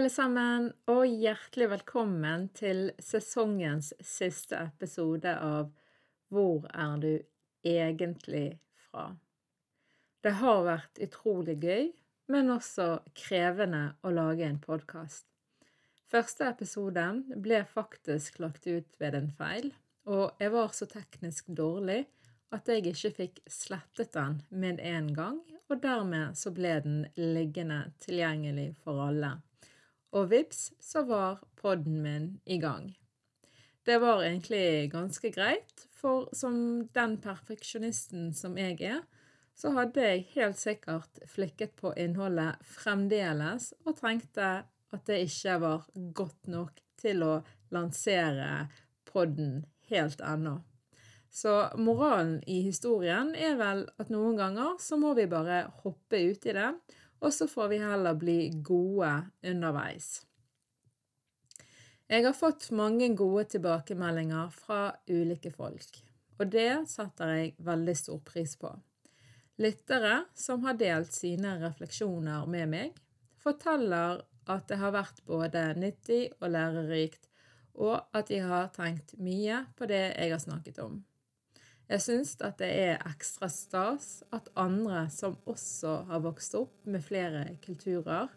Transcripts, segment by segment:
Alle sammen, og hjertelig velkommen til sesongens siste episode av Hvor er du egentlig fra? Det har vært utrolig gøy, men også krevende å lage en podkast. Første episode ble faktisk lagt ut ved en feil, og jeg var så teknisk dårlig at jeg ikke fikk slettet den med en gang, og dermed så ble den liggende tilgjengelig for alle og vips, så var podden min i gang. Det var egentlig ganske greit, for som den perfeksjonisten som jeg er, så hadde jeg helt sikkert flikket på innholdet fremdeles og tenkte at det ikke var godt nok til å lansere podden helt ennå. Så moralen i historien er vel at noen ganger så må vi bare hoppe uti det og så får vi heller bli gode underveis. Jeg har fått mange gode tilbakemeldinger fra ulike folk, og det setter jeg veldig stor pris på. Lyttere som har delt sine refleksjoner med meg, forteller at det har vært både nyttig og lærerikt, og at de har tenkt mye på det jeg har snakket om. Jeg syns at det er ekstra stas at andre som også har vokst opp med flere kulturer,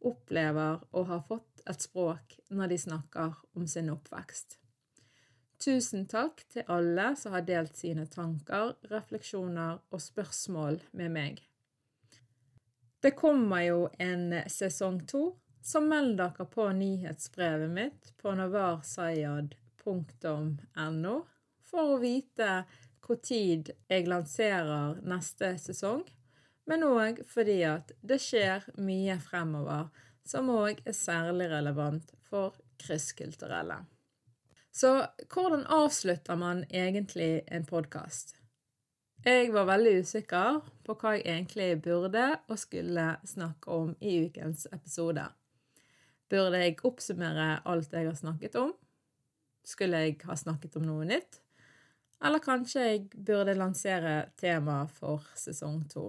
opplever å ha fått et språk når de snakker om sin oppvekst. Tusen takk til alle som har delt sine tanker, refleksjoner og spørsmål med meg. Det kommer jo en sesong to, så meld dere på nyhetsbrevet mitt på navarsayad.no for å vite når jeg lanserer neste sesong, men òg fordi at det skjer mye fremover som òg er særlig relevant for krysskulturelle. Så hvordan avslutter man egentlig en podkast? Jeg var veldig usikker på hva jeg egentlig burde og skulle snakke om i ukens episode. Burde jeg oppsummere alt jeg har snakket om? Skulle jeg ha snakket om noe nytt? Eller kanskje jeg burde lansere tema for sesong to.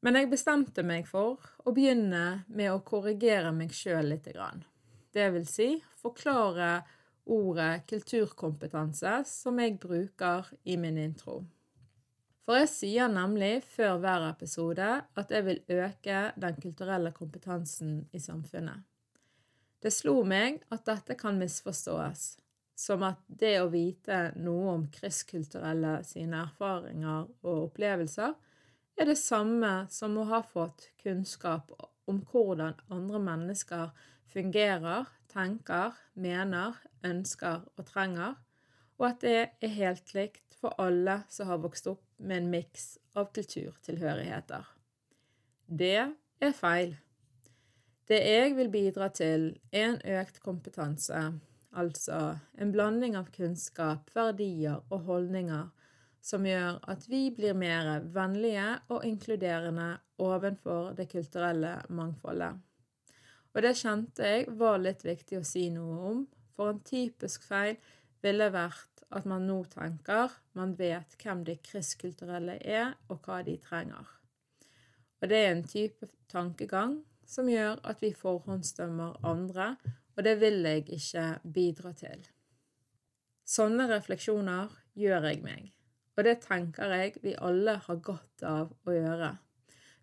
Men jeg bestemte meg for å begynne med å korrigere meg sjøl grann. Det vil si forklare ordet kulturkompetanse som jeg bruker i min intro. For jeg sier nemlig før hver episode at jeg vil øke den kulturelle kompetansen i samfunnet. Det slo meg at dette kan misforstås, som at det å vite noe om kristkulturelle sine erfaringer og opplevelser er det samme som å ha fått kunnskap om hvordan andre mennesker fungerer, tenker, mener, ønsker og trenger, og at det er helt likt for alle som har vokst opp med en miks av kulturtilhørigheter. Det er feil. Det jeg vil bidra til, er en økt kompetanse altså en blanding av kunnskap, verdier og holdninger som gjør at vi blir mer vennlige og inkluderende ovenfor det kulturelle mangfoldet. Og det kjente jeg var litt viktig å si noe om, for en typisk feil ville vært at man nå tenker man vet hvem de kristkulturelle er, og hva de trenger. Og det er en type tankegang som gjør at vi forhåndsdømmer andre og det vil jeg ikke bidra til. Sånne refleksjoner gjør jeg meg, og det tenker jeg vi alle har godt av å gjøre.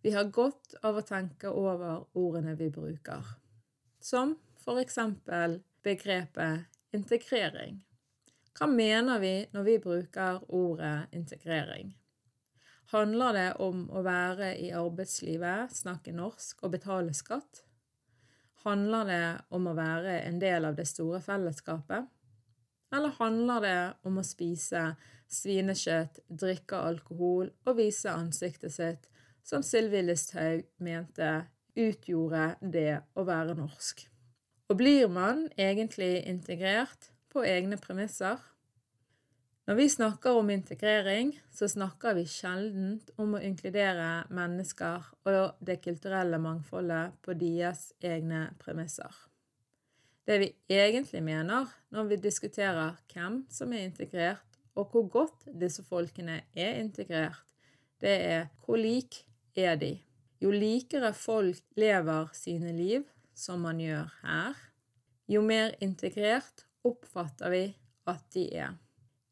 Vi har godt av å tenke over ordene vi bruker, som for eksempel begrepet integrering. Hva mener vi når vi bruker ordet integrering? Handler det om å være i arbeidslivet, snakke norsk og betale skatt? Handler det om å være en del av det store fellesskapet? Eller handler det om å spise svinekjøtt, drikke alkohol og vise ansiktet sitt, som Sylvi Listhaug mente utgjorde det å være norsk? Og blir man egentlig integrert på egne premisser? Når vi snakker om integrering, så snakker vi sjelden om å inkludere mennesker og det kulturelle mangfoldet på deres egne premisser. Det vi egentlig mener når vi diskuterer hvem som er integrert, og hvor godt disse folkene er integrert, det er hvor lik er de? Jo likere folk lever sine liv, som man gjør her, jo mer integrert oppfatter vi at de er.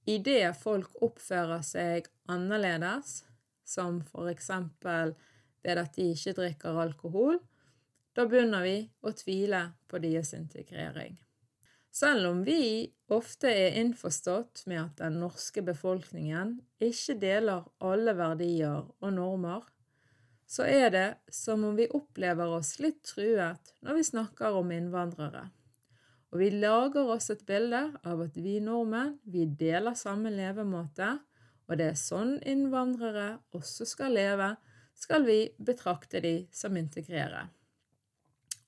Idet folk oppfører seg annerledes, som for eksempel ved at de ikke drikker alkohol, da begynner vi å tvile på deres integrering. Selv om vi ofte er innforstått med at den norske befolkningen ikke deler alle verdier og normer, så er det som om vi opplever oss litt truet når vi snakker om innvandrere. Og vi lager oss et bilde av at vi nordmenn, vi deler samme levemåte, og det er sånn innvandrere også skal leve, skal vi betrakte de som integrere.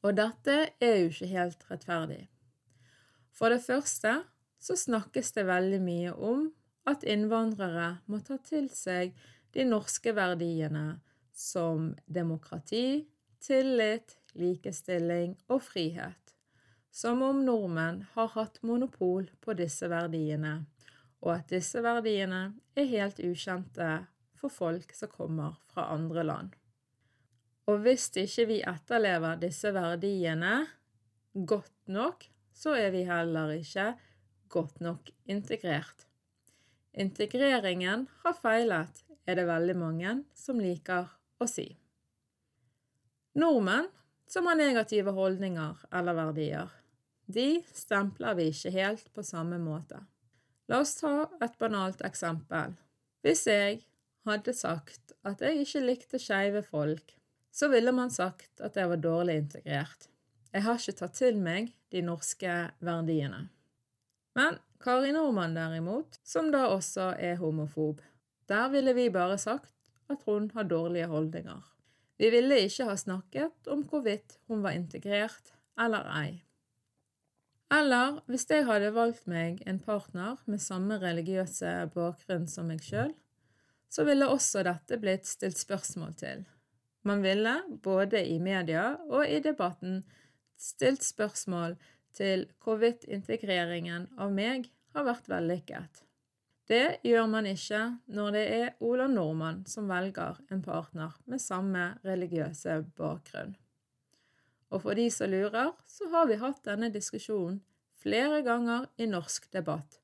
Og dette er jo ikke helt rettferdig. For det første så snakkes det veldig mye om at innvandrere må ta til seg de norske verdiene som demokrati, tillit, likestilling og frihet som om nordmenn har hatt monopol på disse verdiene, og at disse verdiene er helt ukjente for folk som kommer fra andre land. Og hvis ikke vi etterlever disse verdiene godt nok, så er vi heller ikke godt nok integrert. Integreringen har feilet, er det veldig mange som liker å si. Nordmenn som har negative holdninger eller verdier, de stempler vi ikke helt på samme måte. La oss ta et banalt eksempel. Hvis jeg hadde sagt at jeg ikke likte skeive folk, så ville man sagt at jeg var dårlig integrert. Jeg har ikke tatt til meg de norske verdiene. Men Kari Nordmann derimot, som da også er homofob, der ville vi bare sagt at hun har dårlige holdninger. Vi ville ikke ha snakket om hvorvidt hun var integrert eller ei. Eller hvis jeg hadde valgt meg en partner med samme religiøse bakgrunn som meg sjøl, så ville også dette blitt stilt spørsmål til. Man ville, både i media og i debatten, stilt spørsmål til hvorvidt integreringen av meg har vært vellykket. Det gjør man ikke når det er Ola Nordmann som velger en partner med samme religiøse bakgrunn. Og for de som lurer, så har vi hatt denne diskusjonen flere ganger i norsk debatt.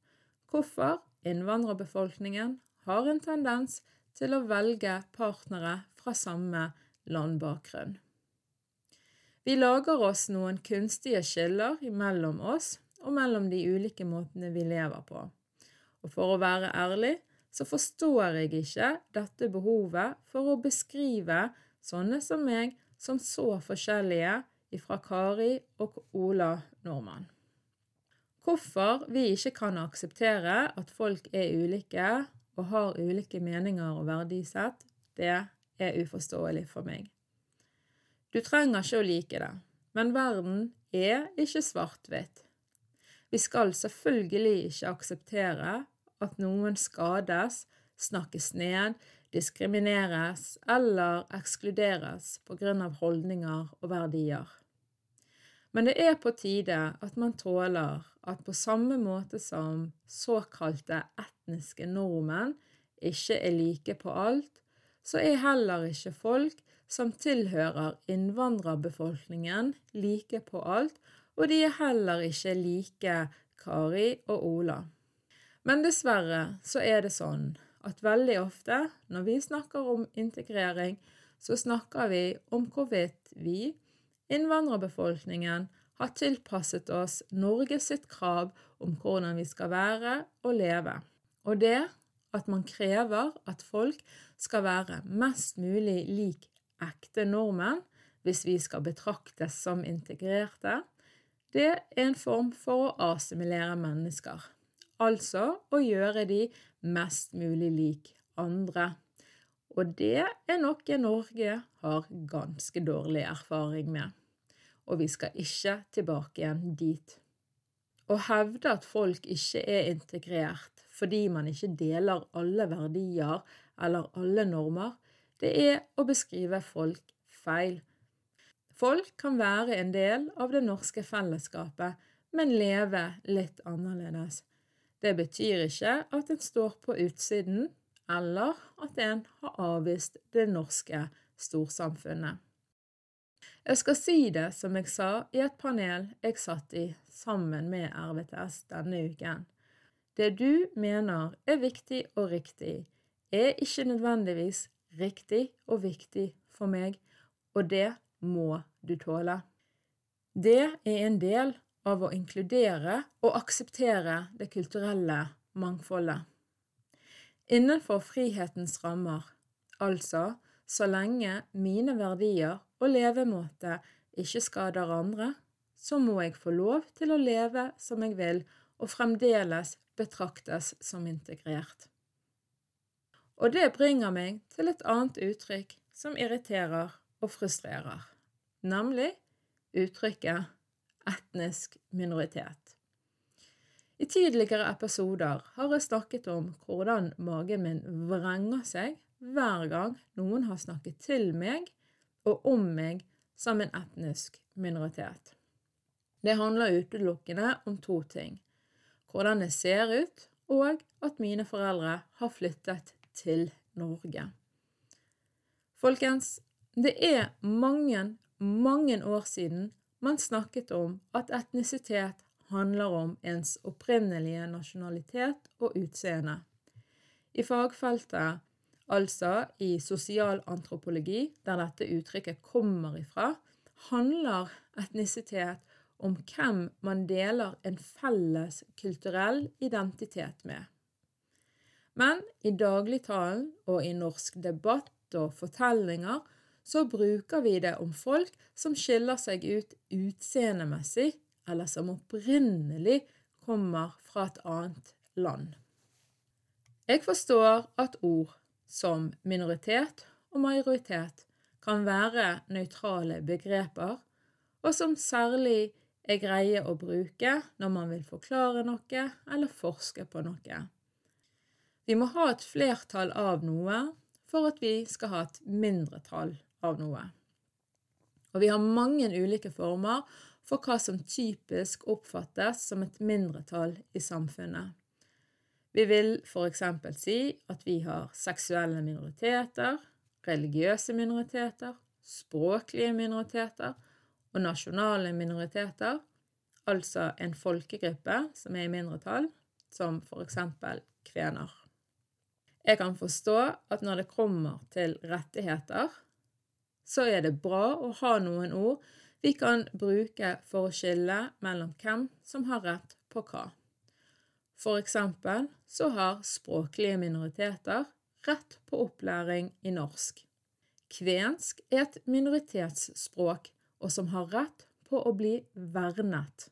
Hvorfor innvandrerbefolkningen har en tendens til å velge partnere fra samme landbakgrunn. Vi lager oss noen kunstige skiller mellom oss og mellom de ulike måtene vi lever på. Og for å være ærlig så forstår jeg ikke dette behovet for å beskrive sånne som meg som så forskjellige ifra Kari og Ola Nordmann. Hvorfor vi ikke kan akseptere at folk er ulike og har ulike meninger og verdisett, det er uforståelig for meg. Du trenger ikke å like det, men verden er ikke svart-hvitt. Vi skal selvfølgelig ikke akseptere at noen skades, snakkes ned, diskrimineres eller ekskluderes på grunn av holdninger og verdier. Men det er på tide at man tåler at på samme måte som såkalte etniske nordmenn ikke er like på alt, så er heller ikke folk som tilhører innvandrerbefolkningen, like på alt, og de er heller ikke like Kari og Ola. Men dessverre så er det sånn at veldig ofte når vi snakker om integrering, så snakker vi om hvorvidt vi, innvandrerbefolkningen, har tilpasset oss Norges sitt krav om hvordan vi skal være og leve. Og det at man krever at folk skal være mest mulig lik ekte nordmenn, hvis vi skal betraktes som integrerte, det er en form for å assimilere mennesker, altså å gjøre de mest mulig lik andre. Og det er noe Norge har ganske dårlig erfaring med, og vi skal ikke tilbake igjen dit. Å hevde at folk ikke er integrert fordi man ikke deler alle verdier eller alle normer, det er å beskrive folk feil. Folk kan være en del av det norske fellesskapet, men leve litt annerledes. Det betyr ikke at en står på utsiden, eller at en har avvist det norske storsamfunnet. Jeg skal si det som jeg sa i et panel jeg satt i sammen med RVTS denne uken. Det du mener er viktig og riktig, er ikke nødvendigvis riktig og viktig for meg, og det må du tåle. Det er en del av å inkludere og akseptere det kulturelle mangfoldet. Innenfor frihetens rammer, altså så lenge mine verdier og levemåte ikke skader andre, så må jeg få lov til å leve som jeg vil og fremdeles betraktes som integrert. Og det bringer meg til et annet uttrykk som irriterer og frustrerer, nemlig uttrykket etnisk minoritet. I tidligere episoder har jeg snakket om hvordan magen min vrenger seg hver gang noen har snakket til meg og om meg som en etnisk minoritet. Det handler utelukkende om to ting – hvordan jeg ser ut, og at mine foreldre har flyttet til Norge. Folkens, det er mange, mange år siden man snakket om at etnisitet handler om ens opprinnelige nasjonalitet og utseende. I fagfeltet, altså i sosialantropologi, der dette uttrykket kommer ifra, handler etnisitet om hvem man deler en felles kulturell identitet med. Men i dagligtalen og i norsk debatt og fortellinger så bruker vi det om folk som skiller seg ut utseendemessig, eller som opprinnelig kommer fra et annet land. Jeg forstår at ord som minoritet og majoritet kan være nøytrale begreper, og som særlig er greie å bruke når man vil forklare noe eller forske på noe. Vi må ha et flertall av noe for at vi skal ha et mindretall av noe. Og vi har mange ulike former for hva som typisk oppfattes som et mindretall i samfunnet. Vi vil eksempel si at vi har seksuelle minoriteter, religiøse minoriteter, språklige minoriteter og nasjonale minoriteter, altså en folkegruppe som er i mindretall, som eksempel kvener. Jeg kan forstå at når det kommer til rettigheter, så er det bra å ha noen ord vi kan bruke for å skille mellom hvem som har rett på hva. For eksempel så har språklige minoriteter rett på opplæring i norsk. Kvensk er et minoritetsspråk og som har rett på å bli vernet.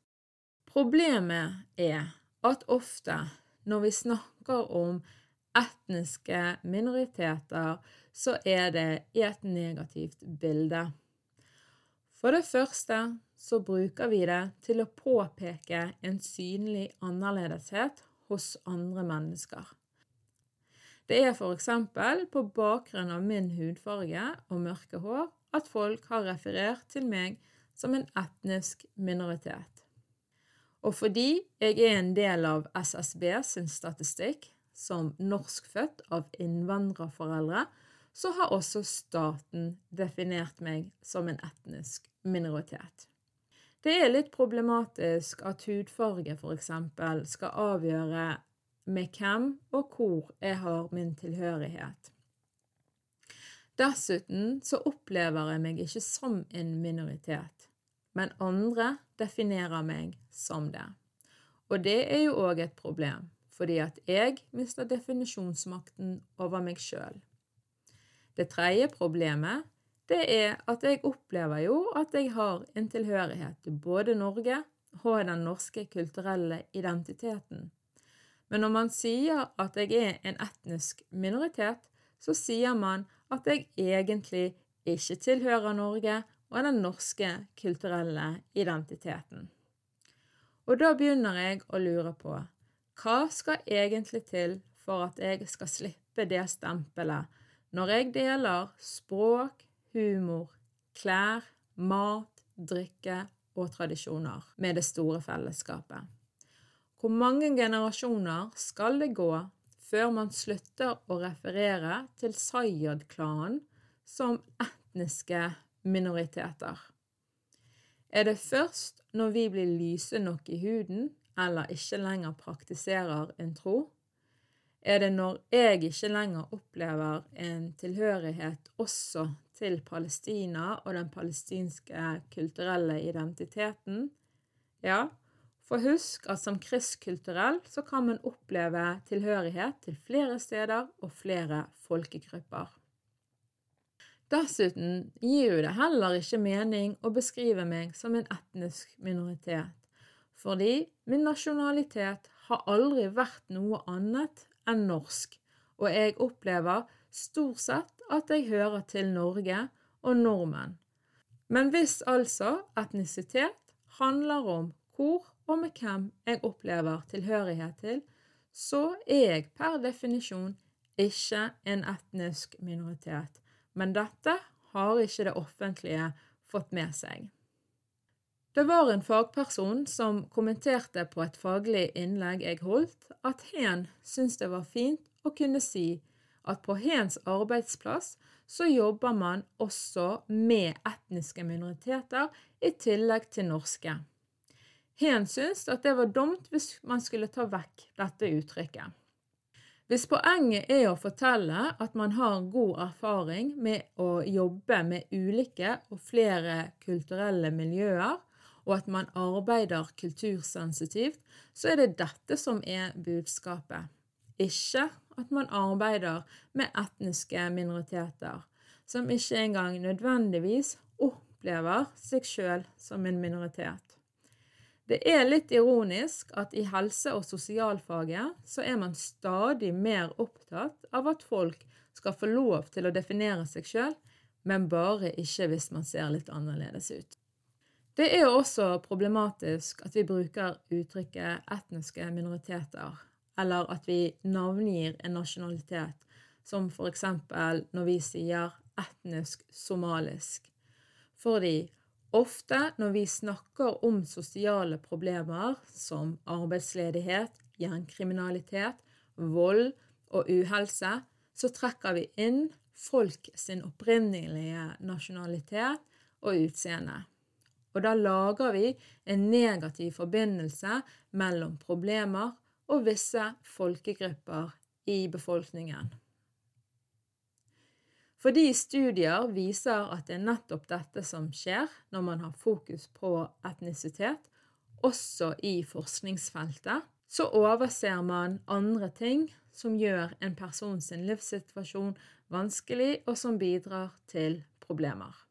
Problemet er at ofte når vi snakker om etniske minoriteter, så er det i et negativt bilde. For det første så bruker vi det til å påpeke en synlig annerledeshet hos andre mennesker. Det er eksempel på bakgrunn av min hudfarge og mørke hår at folk har referert til meg som en etnisk minoritet. Og fordi jeg er en del av SSB sin statistikk, som norskfødt av innvandrerforeldre, så har også staten definert meg som en etnisk minoritet. Det er litt problematisk at hudfarge f.eks. skal avgjøre med hvem og hvor jeg har min tilhørighet. Dessuten så opplever jeg meg ikke som en minoritet, men andre definerer meg som det. Og det er jo òg et problem, fordi at jeg mister definisjonsmakten over meg sjøl. Det tredje problemet det er at jeg opplever jo at jeg har en tilhørighet til både Norge og den norske kulturelle identiteten. Men når man sier at jeg er en etnisk minoritet, så sier man at jeg egentlig ikke tilhører Norge og den norske kulturelle identiteten. Og da begynner jeg å lure på hva skal egentlig til for at jeg skal slippe det stempelet når jeg deler språk, humor, klær, mat, drikke og tradisjoner med det store fellesskapet. Hvor mange generasjoner skal det gå før man slutter å referere til Sayad-klanen som etniske minoriteter? Er det først når vi blir lyse nok i huden eller ikke lenger praktiserer en tro, er det når jeg ikke lenger opplever en tilhørighet også til Palestina og den palestinske kulturelle identiteten? Ja, for husk at som kristkulturell så kan man oppleve tilhørighet til flere steder og flere folkegrupper. Dessuten gir jo det heller ikke mening å beskrive meg som en etnisk minoritet, fordi min nasjonalitet har aldri vært noe annet enn norsk, og jeg opplever stort sett at jeg hører til Norge og nordmenn. Men hvis altså etnisitet handler om hvor og med hvem jeg opplever tilhørighet til, så er jeg per definisjon ikke en etnisk minoritet. Men dette har ikke det offentlige fått med seg. Det var en fagperson som kommenterte på et faglig innlegg jeg holdt, at hen syntes det var fint å kunne si at på hens arbeidsplass så jobber man også med etniske minoriteter i tillegg til norske. Hen syntes at det var dumt hvis man skulle ta vekk dette uttrykket. Hvis poenget er å fortelle at man har god erfaring med å jobbe med ulike og flere kulturelle miljøer, og at man arbeider kultursensitivt, så er det dette som er budskapet. Ikke at man arbeider med etniske minoriteter, som ikke engang nødvendigvis opplever seg sjøl som en minoritet. Det er litt ironisk at i helse- og sosialfaget så er man stadig mer opptatt av at folk skal få lov til å definere seg sjøl, men bare ikke hvis man ser litt annerledes ut. Det er også problematisk at vi bruker uttrykket etniske minoriteter, eller at vi navngir en nasjonalitet, som for eksempel når vi sier etnisk somalisk. Fordi ofte når vi snakker om sosiale problemer som arbeidsledighet, gjengkriminalitet, vold og uhelse, så trekker vi inn folk sin opprinnelige nasjonalitet og utseende. Og da lager vi en negativ forbindelse mellom problemer og visse folkegrupper i befolkningen. Fordi studier viser at det er nettopp dette som skjer når man har fokus på etnisitet, også i forskningsfeltet, så overser man andre ting som gjør en person sin livssituasjon vanskelig, og som bidrar til problemer.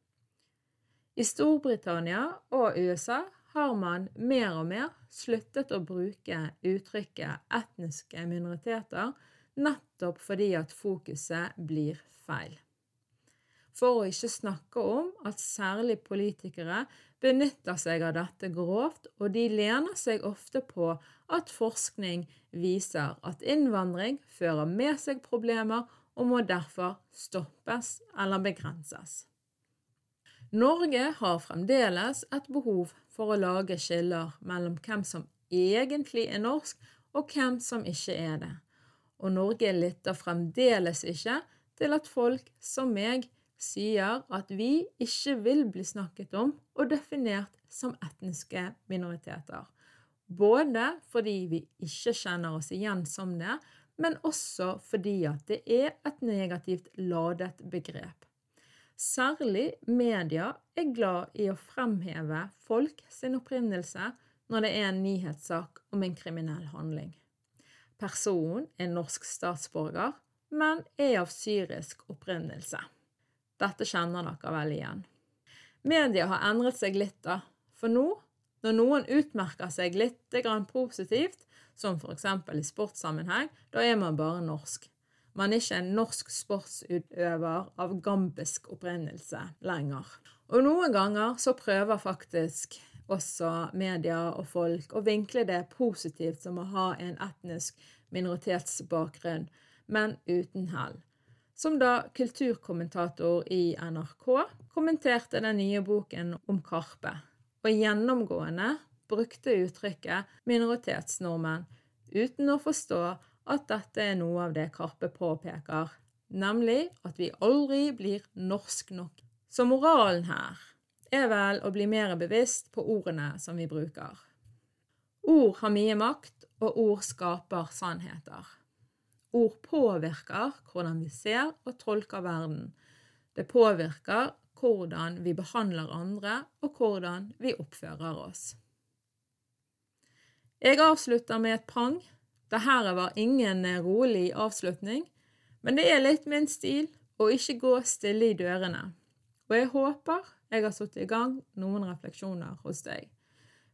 I Storbritannia og USA har man mer og mer sluttet å bruke uttrykket etniske minoriteter nettopp fordi at fokuset blir feil. For å ikke snakke om at særlig politikere benytter seg av dette grovt, og de lener seg ofte på at forskning viser at innvandring fører med seg problemer og må derfor stoppes eller begrenses. Norge har fremdeles et behov for å lage skiller mellom hvem som egentlig er norsk, og hvem som ikke er det. Og Norge lytter fremdeles ikke til at folk som meg sier at vi ikke vil bli snakket om og definert som etniske minoriteter. Både fordi vi ikke kjenner oss igjen som det, men også fordi at det er et negativt ladet begrep. Særlig media er glad i å fremheve folk sin opprinnelse når det er en nyhetssak om en kriminell handling. Personen er norsk statsborger, men er av syrisk opprinnelse. Dette kjenner dere vel igjen. Media har endret seg litt, da. For nå, når noen utmerker seg litt positivt, som f.eks. i sportssammenheng, da er man bare norsk. Man er ikke en norsk sportsutøver av gambisk opprinnelse lenger. Og noen ganger så prøver faktisk også media og folk å vinkle det positivt som å ha en etnisk minoritetsbakgrunn, men uten hell. Som da kulturkommentator i NRK kommenterte den nye boken om Karpe, og gjennomgående brukte uttrykket minoritetsnordmenn uten å forstå at dette er noe av det Karpe påpeker, nemlig at vi aldri blir norsk nok. Så moralen her er vel å bli mer bevisst på ordene som vi bruker. Ord har mye makt, og ord skaper sannheter. Ord påvirker hvordan vi ser og tolker verden. Det påvirker hvordan vi behandler andre, og hvordan vi oppfører oss. Jeg avslutter med et pang. Dette var ingen rolig avslutning, men det er litt min stil å ikke gå stille i dørene. Og jeg håper jeg har satt i gang noen refleksjoner hos deg.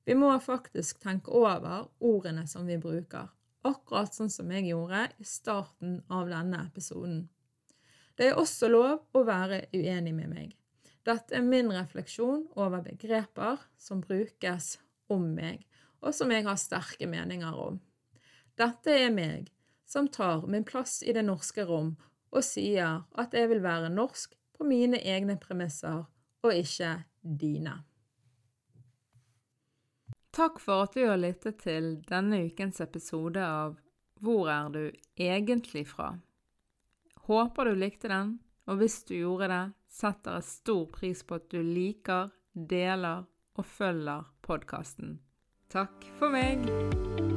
Vi må faktisk tenke over ordene som vi bruker, akkurat sånn som jeg gjorde i starten av denne episoden. Det er også lov å være uenig med meg. Dette er min refleksjon over begreper som brukes om meg, og som jeg har sterke meninger om. Dette er meg, som tar min plass i det norske rom og sier at jeg vil være norsk på mine egne premisser og ikke dine. Takk for at du har lyttet til denne ukens episode av Hvor er du egentlig fra? Håper du likte den, og hvis du gjorde det, setter jeg stor pris på at du liker, deler og følger podkasten. Takk for meg!